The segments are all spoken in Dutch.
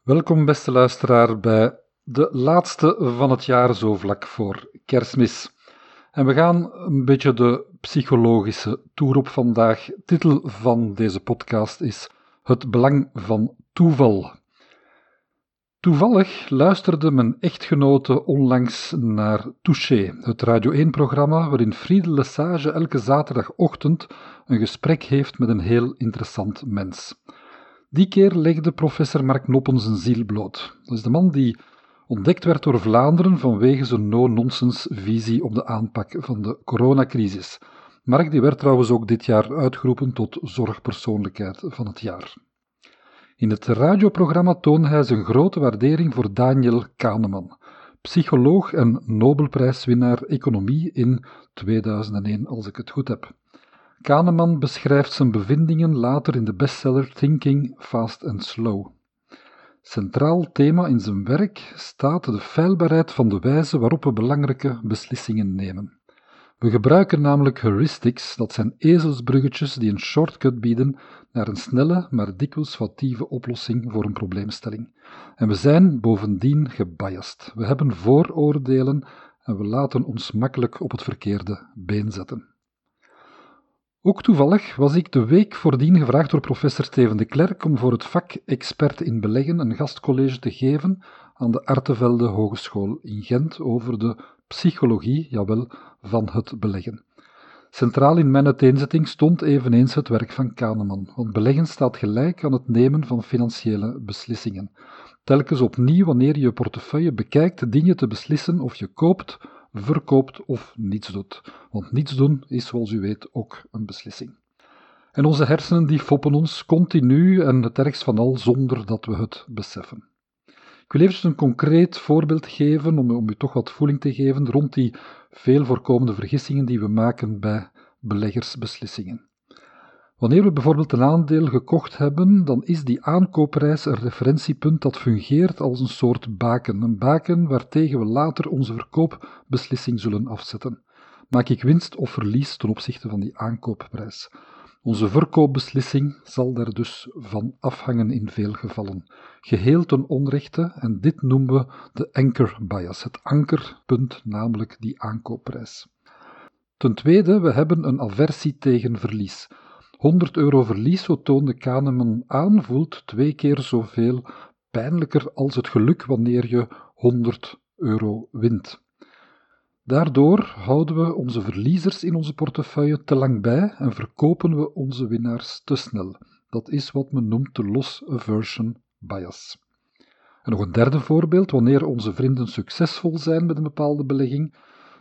Welkom, beste luisteraar, bij de laatste van het jaar, zo vlak voor kerstmis. En we gaan een beetje de psychologische toer op vandaag. Titel van deze podcast is Het belang van toeval. Toevallig luisterde mijn echtgenote onlangs naar Touché, het Radio 1-programma waarin Friede Lesage elke zaterdagochtend een gesprek heeft met een heel interessant mens. Die keer legde professor Mark Noppen zijn ziel bloot. Dat is de man die ontdekt werd door Vlaanderen vanwege zijn no-nonsense visie op de aanpak van de coronacrisis. Mark die werd trouwens ook dit jaar uitgeroepen tot zorgpersoonlijkheid van het jaar. In het radioprogramma toonde hij zijn grote waardering voor Daniel Kahneman, psycholoog en Nobelprijswinnaar economie in 2001, als ik het goed heb. Kahneman beschrijft zijn bevindingen later in de bestseller Thinking Fast and Slow. Centraal thema in zijn werk staat de feilbaarheid van de wijze waarop we belangrijke beslissingen nemen. We gebruiken namelijk heuristics, dat zijn ezelsbruggetjes die een shortcut bieden naar een snelle, maar dikwijls foutieve oplossing voor een probleemstelling. En we zijn bovendien gebiased. We hebben vooroordelen en we laten ons makkelijk op het verkeerde been zetten. Ook toevallig was ik de week voordien gevraagd door professor Steven de Klerk om voor het vak expert in beleggen een gastcollege te geven aan de Artevelde Hogeschool in Gent over de psychologie, jawel, van het beleggen. Centraal in mijn uiteenzetting stond eveneens het werk van Kahneman, want beleggen staat gelijk aan het nemen van financiële beslissingen. Telkens opnieuw wanneer je je portefeuille bekijkt, dien je te beslissen of je koopt verkoopt of niets doet. Want niets doen is, zoals u weet, ook een beslissing. En onze hersenen die foppen ons continu en het ergst van al zonder dat we het beseffen. Ik wil even een concreet voorbeeld geven om, om u toch wat voeling te geven rond die veel voorkomende vergissingen die we maken bij beleggersbeslissingen. Wanneer we bijvoorbeeld een aandeel gekocht hebben, dan is die aankoopprijs een referentiepunt dat fungeert als een soort baken. Een baken waartegen we later onze verkoopbeslissing zullen afzetten. Maak ik winst of verlies ten opzichte van die aankoopprijs? Onze verkoopbeslissing zal daar dus van afhangen in veel gevallen. Geheel ten onrechte, en dit noemen we de anchor bias, het ankerpunt, namelijk die aankoopprijs. Ten tweede, we hebben een aversie tegen verlies. 100 euro verlies, zo toonde Kahneman aan, voelt twee keer zoveel pijnlijker als het geluk wanneer je 100 euro wint. Daardoor houden we onze verliezers in onze portefeuille te lang bij en verkopen we onze winnaars te snel. Dat is wat men noemt de loss aversion bias. En nog een derde voorbeeld, wanneer onze vrienden succesvol zijn met een bepaalde belegging,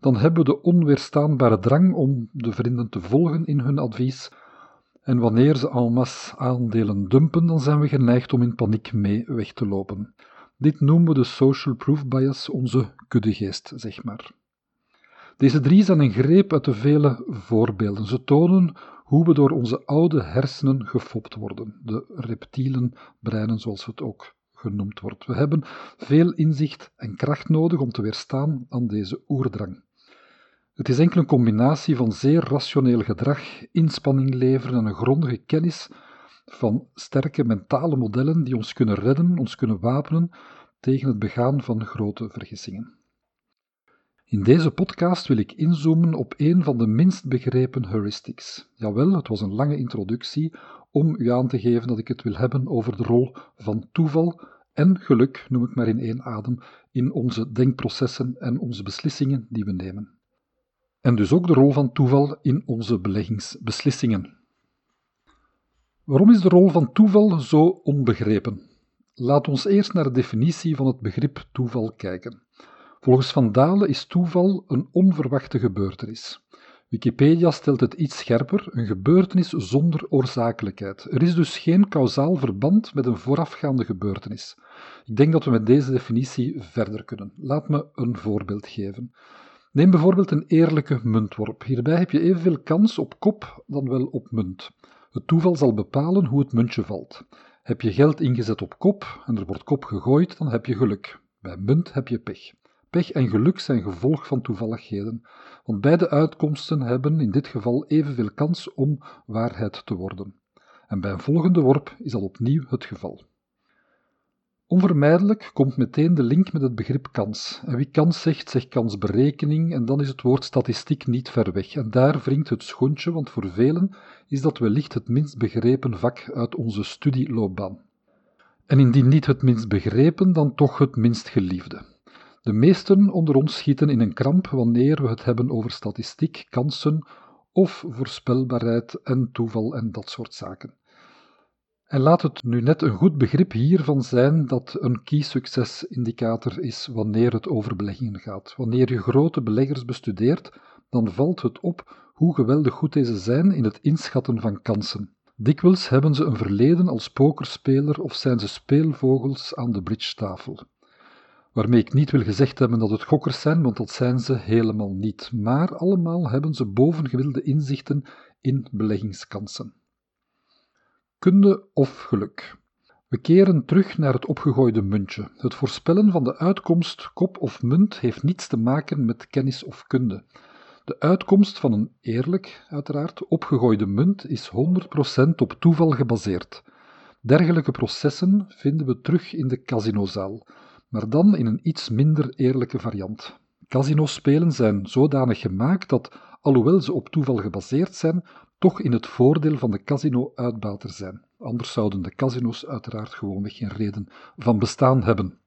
dan hebben we de onweerstaanbare drang om de vrienden te volgen in hun advies en wanneer ze en aandelen dumpen, dan zijn we geneigd om in paniek mee weg te lopen. Dit noemen we de social proof bias, onze kuddegeest, zeg maar. Deze drie zijn een greep uit de vele voorbeelden. Ze tonen hoe we door onze oude hersenen gefopt worden, de reptielen breinen zoals het ook genoemd wordt. We hebben veel inzicht en kracht nodig om te weerstaan aan deze oerdrang. Het is enkel een combinatie van zeer rationeel gedrag, inspanning leveren en een grondige kennis van sterke mentale modellen die ons kunnen redden, ons kunnen wapenen tegen het begaan van grote vergissingen. In deze podcast wil ik inzoomen op een van de minst begrepen heuristics. Jawel, het was een lange introductie om u aan te geven dat ik het wil hebben over de rol van toeval en geluk, noem ik maar in één adem, in onze denkprocessen en onze beslissingen die we nemen en dus ook de rol van toeval in onze beleggingsbeslissingen. Waarom is de rol van toeval zo onbegrepen? Laat ons eerst naar de definitie van het begrip toeval kijken. Volgens Van Dalen is toeval een onverwachte gebeurtenis. Wikipedia stelt het iets scherper: een gebeurtenis zonder oorzakelijkheid. Er is dus geen kausaal verband met een voorafgaande gebeurtenis. Ik denk dat we met deze definitie verder kunnen. Laat me een voorbeeld geven. Neem bijvoorbeeld een eerlijke muntworp. Hierbij heb je evenveel kans op kop dan wel op munt. Het toeval zal bepalen hoe het muntje valt. Heb je geld ingezet op kop en er wordt kop gegooid, dan heb je geluk. Bij munt heb je pech. Pech en geluk zijn gevolg van toevalligheden, want beide uitkomsten hebben in dit geval evenveel kans om waarheid te worden. En bij een volgende worp is dat opnieuw het geval. Onvermijdelijk komt meteen de link met het begrip kans. En wie kans zegt, zegt kansberekening, en dan is het woord statistiek niet ver weg. En daar wringt het schoentje, want voor velen is dat wellicht het minst begrepen vak uit onze studieloopbaan. En indien niet het minst begrepen, dan toch het minst geliefde. De meesten onder ons schieten in een kramp wanneer we het hebben over statistiek, kansen of voorspelbaarheid en toeval en dat soort zaken. En laat het nu net een goed begrip hiervan zijn dat een key succes indicator is wanneer het over beleggingen gaat. Wanneer je grote beleggers bestudeert, dan valt het op hoe geweldig goed deze zijn in het inschatten van kansen. Dikwijls hebben ze een verleden als pokerspeler of zijn ze speelvogels aan de bridgetafel. Waarmee ik niet wil gezegd hebben dat het gokkers zijn, want dat zijn ze helemaal niet. Maar allemaal hebben ze bovengewilde inzichten in beleggingskansen. Kunde of geluk. We keren terug naar het opgegooide muntje. Het voorspellen van de uitkomst kop of munt heeft niets te maken met kennis of kunde. De uitkomst van een eerlijk, uiteraard, opgegooide munt is 100% op toeval gebaseerd. Dergelijke processen vinden we terug in de casinozaal, maar dan in een iets minder eerlijke variant. Casinospelen zijn zodanig gemaakt dat, alhoewel ze op toeval gebaseerd zijn, toch in het voordeel van de casino-uitbater zijn. Anders zouden de casino's uiteraard gewoonweg geen reden van bestaan hebben.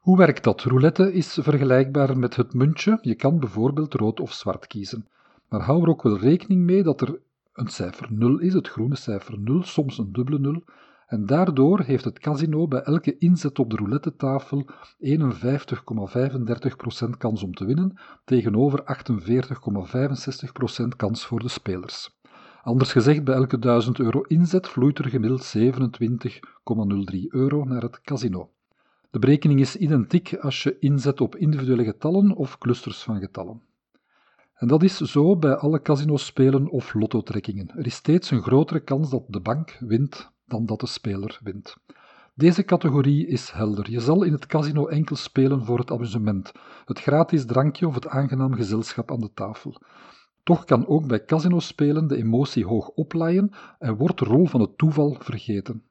Hoe werkt dat? Roulette is vergelijkbaar met het muntje. Je kan bijvoorbeeld rood of zwart kiezen. Maar hou er ook wel rekening mee dat er een cijfer 0 is, het groene cijfer 0, soms een dubbele 0. En daardoor heeft het casino bij elke inzet op de roulette-tafel 51,35% kans om te winnen, tegenover 48,65% kans voor de spelers. Anders gezegd, bij elke 1000 euro inzet vloeit er gemiddeld 27,03 euro naar het casino. De berekening is identiek als je inzet op individuele getallen of clusters van getallen. En dat is zo bij alle casinospelen of lottotrekkingen. Er is steeds een grotere kans dat de bank wint dan dat de speler wint. Deze categorie is helder. Je zal in het casino enkel spelen voor het amusement, het gratis drankje of het aangenaam gezelschap aan de tafel. Toch kan ook bij casinospelen de emotie hoog oplaaien en wordt de rol van het toeval vergeten.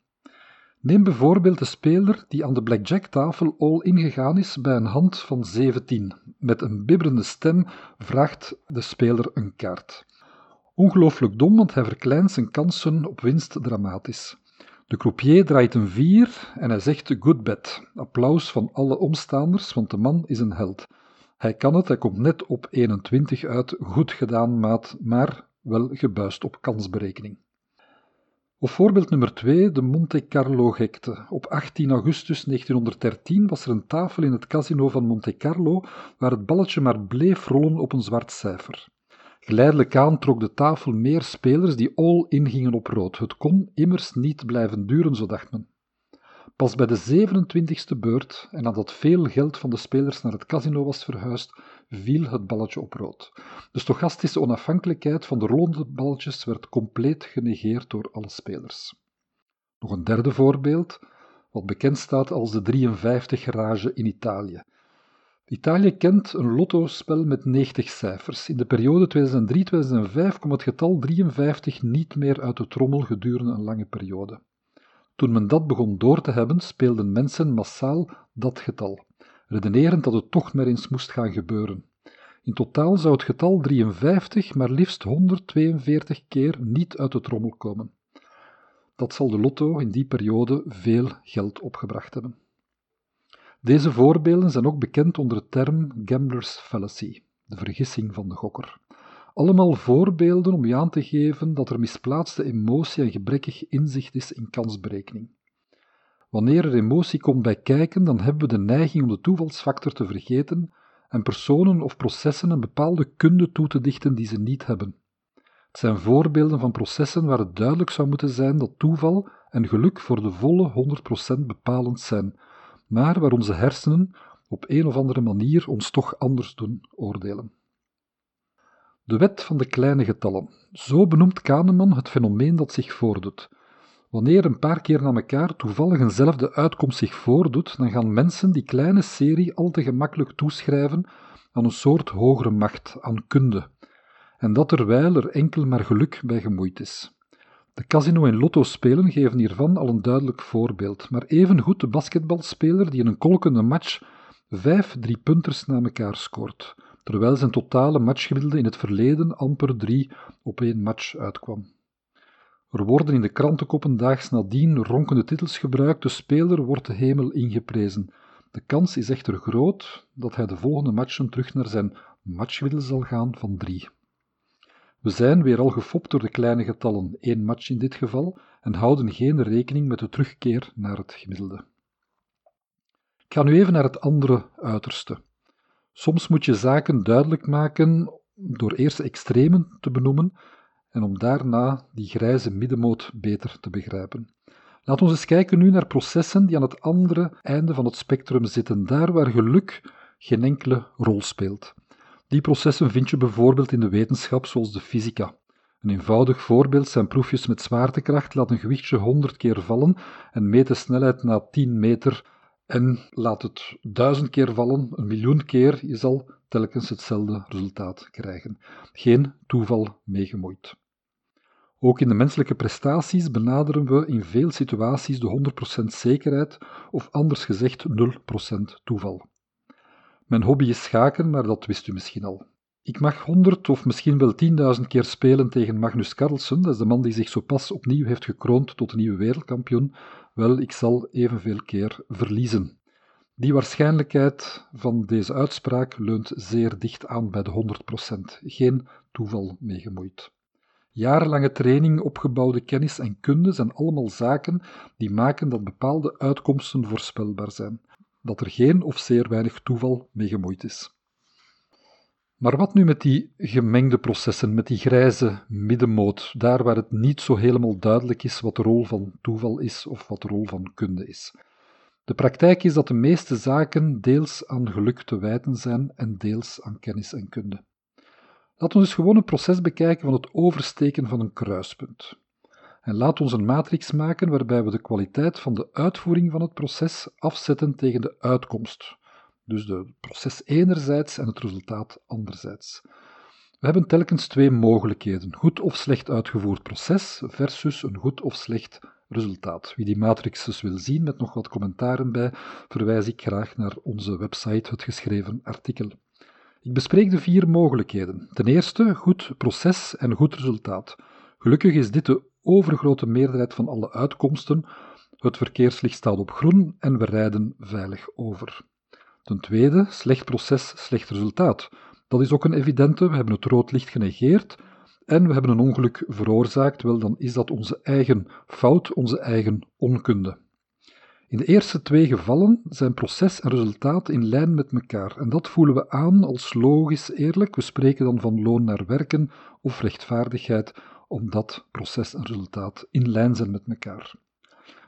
Neem bijvoorbeeld de speler die aan de blackjack-tafel all ingegaan is bij een hand van 17. Met een bibberende stem vraagt de speler een kaart. Ongelooflijk dom, want hij verkleint zijn kansen op winst dramatisch. De croupier draait een 4 en hij zegt good bet. Applaus van alle omstaanders, want de man is een held. Hij kan het, hij komt net op 21 uit. Goed gedaan, maat, maar wel gebuist op kansberekening. Of voorbeeld nummer 2, de Monte Carlo gekte. Op 18 augustus 1913 was er een tafel in het casino van Monte Carlo waar het balletje maar bleef rollen op een zwart cijfer. Geleidelijk aan trok de tafel meer spelers die all ingingen op rood. Het kon immers niet blijven duren, zo dacht men. Pas bij de 27e beurt, en nadat veel geld van de spelers naar het casino was verhuisd, viel het balletje op rood. De stochastische onafhankelijkheid van de rollende balletjes werd compleet genegeerd door alle spelers. Nog een derde voorbeeld, wat bekend staat als de 53 garage in Italië. Italië kent een lottospel met 90 cijfers. In de periode 2003-2005 kwam het getal 53 niet meer uit de trommel gedurende een lange periode. Toen men dat begon door te hebben, speelden mensen massaal dat getal, redenerend dat het toch maar eens moest gaan gebeuren. In totaal zou het getal 53 maar liefst 142 keer niet uit de trommel komen. Dat zal de lotto in die periode veel geld opgebracht hebben. Deze voorbeelden zijn ook bekend onder de term gambler's fallacy, de vergissing van de gokker. Allemaal voorbeelden om je aan te geven dat er misplaatste emotie en gebrekkig inzicht is in kansberekening. Wanneer er emotie komt bij kijken, dan hebben we de neiging om de toevalsfactor te vergeten en personen of processen een bepaalde kunde toe te dichten die ze niet hebben. Het zijn voorbeelden van processen waar het duidelijk zou moeten zijn dat toeval en geluk voor de volle 100% bepalend zijn, maar waar onze hersenen op een of andere manier ons toch anders doen oordelen. De wet van de kleine getallen. Zo benoemt Kahneman het fenomeen dat zich voordoet. Wanneer een paar keer na elkaar toevallig eenzelfde uitkomst zich voordoet, dan gaan mensen die kleine serie al te gemakkelijk toeschrijven aan een soort hogere macht, aan kunde. En dat terwijl er enkel maar geluk bij gemoeid is. De casino- en lotto-spelen geven hiervan al een duidelijk voorbeeld, maar evengoed de basketbalspeler die in een kolkende match vijf driepunters na elkaar scoort, terwijl zijn totale matchgemiddelde in het verleden amper drie op één match uitkwam. Er worden in de krantenkoppen daags nadien ronkende titels gebruikt, de speler wordt de hemel ingeprezen. De kans is echter groot dat hij de volgende matchen terug naar zijn matchgemiddelde zal gaan van drie. We zijn weer al gefopt door de kleine getallen, één match in dit geval, en houden geen rekening met de terugkeer naar het gemiddelde. Ik ga nu even naar het andere uiterste. Soms moet je zaken duidelijk maken door eerst extremen te benoemen en om daarna die grijze middenmoot beter te begrijpen. Laten we eens kijken nu naar processen die aan het andere einde van het spectrum zitten, daar waar geluk geen enkele rol speelt. Die processen vind je bijvoorbeeld in de wetenschap zoals de fysica. Een eenvoudig voorbeeld zijn proefjes met zwaartekracht. Laat een gewichtje 100 keer vallen en meet de snelheid na 10 meter en laat het duizend keer vallen, een miljoen keer, je zal telkens hetzelfde resultaat krijgen. Geen toeval meegemoeid. Ook in de menselijke prestaties benaderen we in veel situaties de 100% zekerheid, of anders gezegd 0% toeval. Mijn hobby is schaken, maar dat wist u misschien al. Ik mag 100 of misschien wel 10.000 keer spelen tegen Magnus Carlsen, dat is de man die zich zo pas opnieuw heeft gekroond tot een nieuwe wereldkampioen, wel, ik zal evenveel keer verliezen. Die waarschijnlijkheid van deze uitspraak leunt zeer dicht aan bij de 100%. Geen toeval meegemoeid. Jarenlange training, opgebouwde kennis en kunde zijn allemaal zaken die maken dat bepaalde uitkomsten voorspelbaar zijn. Dat er geen of zeer weinig toeval mee gemoeid is. Maar wat nu met die gemengde processen, met die grijze middenmoot, daar waar het niet zo helemaal duidelijk is wat de rol van toeval is of wat de rol van kunde is? De praktijk is dat de meeste zaken deels aan geluk te wijten zijn en deels aan kennis en kunde. Laten we dus gewoon een proces bekijken van het oversteken van een kruispunt. En laat ons een matrix maken waarbij we de kwaliteit van de uitvoering van het proces afzetten tegen de uitkomst, dus de proces enerzijds en het resultaat anderzijds. We hebben telkens twee mogelijkheden: goed of slecht uitgevoerd proces versus een goed of slecht resultaat. Wie die matrix dus wil zien met nog wat commentaren bij, verwijs ik graag naar onze website, het geschreven artikel. Ik bespreek de vier mogelijkheden. Ten eerste goed proces en goed resultaat. Gelukkig is dit de overgrote meerderheid van alle uitkomsten. Het verkeerslicht staat op groen en we rijden veilig over. Ten tweede, slecht proces, slecht resultaat. Dat is ook een evidente, we hebben het rood licht genegeerd en we hebben een ongeluk veroorzaakt, wel dan is dat onze eigen fout, onze eigen onkunde. In de eerste twee gevallen zijn proces en resultaat in lijn met elkaar en dat voelen we aan als logisch eerlijk. We spreken dan van loon naar werken of rechtvaardigheid, omdat proces en resultaat in lijn zijn met elkaar.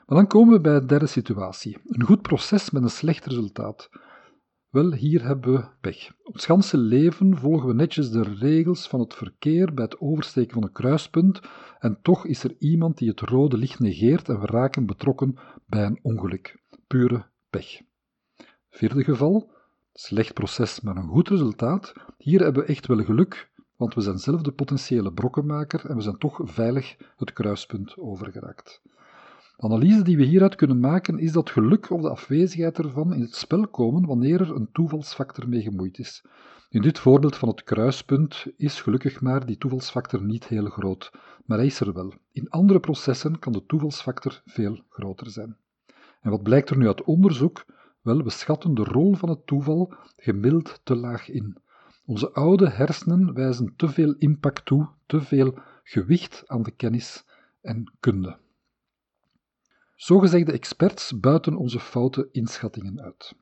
Maar dan komen we bij de derde situatie. Een goed proces met een slecht resultaat. Wel, hier hebben we pech. Ons ganse leven volgen we netjes de regels van het verkeer bij het oversteken van een kruispunt en toch is er iemand die het rode licht negeert en we raken betrokken bij een ongeluk. Pure pech. Vierde geval, slecht proces maar een goed resultaat. Hier hebben we echt wel geluk, want we zijn zelf de potentiële brokkenmaker en we zijn toch veilig het kruispunt overgeraakt. De analyse die we hieruit kunnen maken is dat geluk of de afwezigheid ervan in het spel komen wanneer er een toevalsfactor mee gemoeid is. In dit voorbeeld van het kruispunt is gelukkig maar die toevalsfactor niet heel groot, maar hij is er wel. In andere processen kan de toevalsfactor veel groter zijn. En wat blijkt er nu uit onderzoek? Wel, we schatten de rol van het toeval gemiddeld te laag in. Onze oude hersenen wijzen te veel impact toe, te veel gewicht aan de kennis en kunde. Zogezegde experts buiten onze foute inschattingen uit.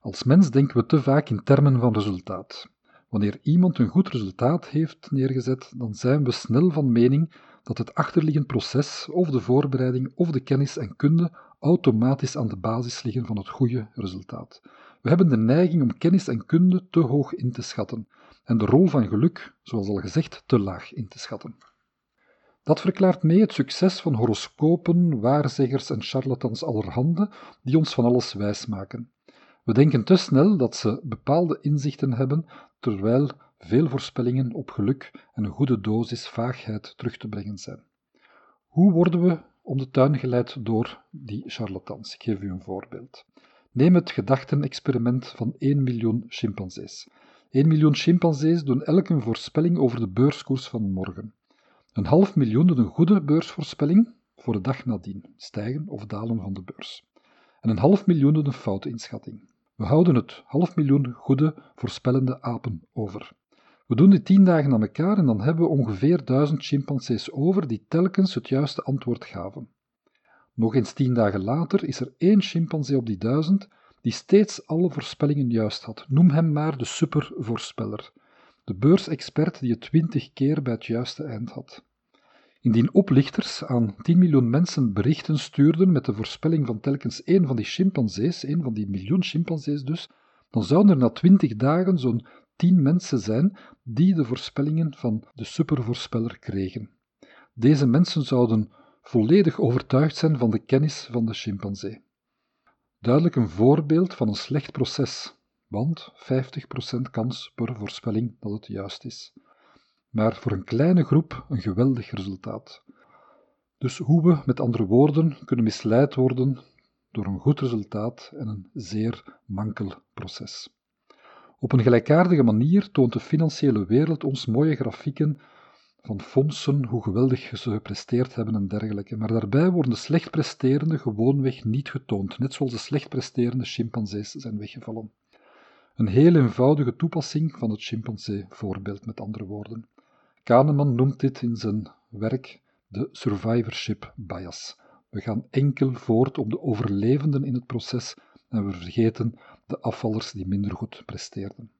Als mens denken we te vaak in termen van resultaat. Wanneer iemand een goed resultaat heeft neergezet, dan zijn we snel van mening dat het achterliggend proces, of de voorbereiding, of de kennis en kunde automatisch aan de basis liggen van het goede resultaat. We hebben de neiging om kennis en kunde te hoog in te schatten en de rol van geluk, zoals al gezegd, te laag in te schatten. Dat verklaart mee het succes van horoscopen, waarzeggers en charlatans allerhande die ons van alles wijsmaken. We denken te snel dat ze bepaalde inzichten hebben, terwijl veel voorspellingen op geluk en een goede dosis vaagheid terug te brengen zijn. Hoe worden we om de tuin geleid door die charlatans? Ik geef u een voorbeeld. Neem het gedachtenexperiment van 1 miljoen chimpansees. 1 miljoen chimpansees doen elk een voorspelling over de beurskoers van morgen. Een half miljoen doen een goede beursvoorspelling voor de dag nadien, stijgen of dalen van de beurs. En een half miljoen doen een foute inschatting. We houden het half miljoen goede voorspellende apen over. We doen dit tien dagen aan elkaar en dan hebben we ongeveer duizend chimpansees over die telkens het juiste antwoord gaven. Nog eens tien dagen later is er één chimpansee op die duizend die steeds alle voorspellingen juist had. Noem hem maar de supervoorspeller, de beursexpert die het twintig keer bij het juiste eind had. Indien oplichters aan 10 miljoen mensen berichten stuurden met de voorspelling van telkens één van die chimpansees, één van die miljoen chimpansees dus, dan zouden er na 20 dagen zo'n 10 mensen zijn die de voorspellingen van de supervoorspeller kregen. Deze mensen zouden volledig overtuigd zijn van de kennis van de chimpansee. Duidelijk een voorbeeld van een slecht proces, want 50% kans per voorspelling dat het juist is. Maar voor een kleine groep een geweldig resultaat. Dus hoe we, met andere woorden, kunnen misleid worden door een goed resultaat en een zeer mankel proces. Op een gelijkaardige manier toont de financiële wereld ons mooie grafieken van fondsen, hoe geweldig ze gepresteerd hebben en dergelijke. Maar daarbij worden de slecht presterende gewoonweg niet getoond, net zoals de slecht presterende chimpansees zijn weggevallen. Een heel eenvoudige toepassing van het chimpansee-voorbeeld, met andere woorden. Kahneman noemt dit in zijn werk de survivorship bias. We gaan enkel voort op de overlevenden in het proces en we vergeten de afvallers die minder goed presteerden.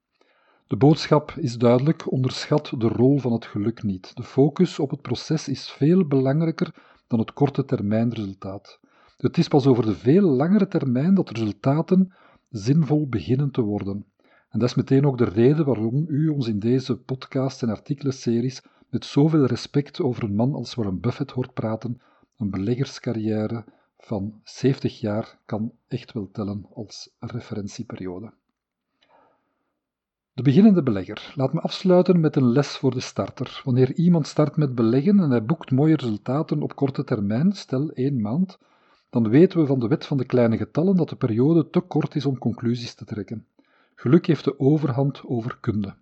De boodschap is duidelijk: onderschat de rol van het geluk niet. De focus op het proces is veel belangrijker dan het korte termijn resultaat. Het is pas over de veel langere termijn dat resultaten zinvol beginnen te worden. En dat is meteen ook de reden waarom u ons in deze podcast- en artikelenseries met zoveel respect over een man als Warren Buffett hoort praten. Een beleggerscarrière van 70 jaar kan echt wel tellen als referentieperiode. De beginnende belegger. Laat me afsluiten met een les voor de starter. Wanneer iemand start met beleggen en hij boekt mooie resultaten op korte termijn, stel één maand, dan weten we van de wet van de kleine getallen dat de periode te kort is om conclusies te trekken. Geluk heeft de overhand over kunde.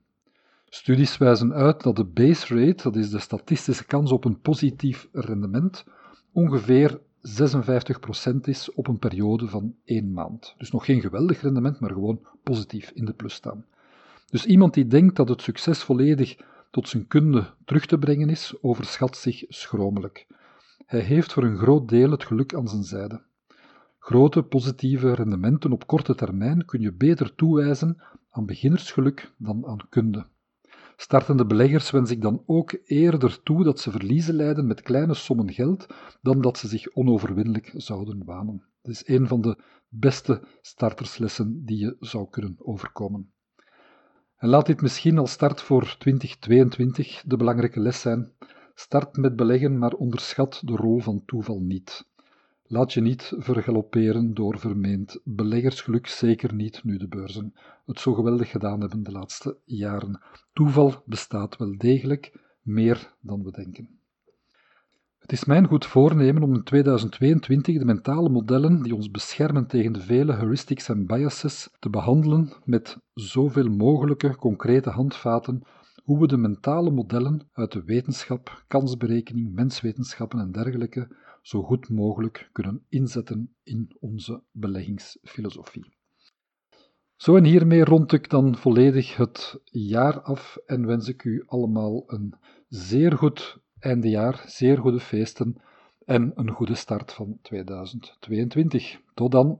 Studies wijzen uit dat de base rate, dat is de statistische kans op een positief rendement, ongeveer 56% is op een periode van één maand. Dus nog geen geweldig rendement, maar gewoon positief in de plus staan. Dus iemand die denkt dat het succes volledig tot zijn kunde terug te brengen is, overschat zich schromelijk. Hij heeft voor een groot deel het geluk aan zijn zijde. Grote positieve rendementen op korte termijn kun je beter toewijzen aan beginnersgeluk dan aan kunde. Startende beleggers wens ik dan ook eerder toe dat ze verliezen lijden met kleine sommen geld dan dat ze zich onoverwinnelijk zouden wanen. Dat is een van de beste starterslessen die je zou kunnen overkomen. En laat dit misschien als start voor 2022 de belangrijke les zijn. Start met beleggen, maar onderschat de rol van toeval niet. Laat je niet vergalopperen door vermeend beleggersgeluk, zeker niet nu de beurzen het zo geweldig gedaan hebben de laatste jaren. Toeval bestaat wel degelijk, meer dan we denken. Het is mijn goed voornemen om in 2022 de mentale modellen die ons beschermen tegen de vele heuristics en biases te behandelen met zoveel mogelijke concrete handvaten hoe we de mentale modellen uit de wetenschap, kansberekening, menswetenschappen en dergelijke zo goed mogelijk kunnen inzetten in onze beleggingsfilosofie. Zo en hiermee rond ik dan volledig het jaar af en wens ik u allemaal een zeer goed eindejaar, zeer goede feesten en een goede start van 2022. Tot dan!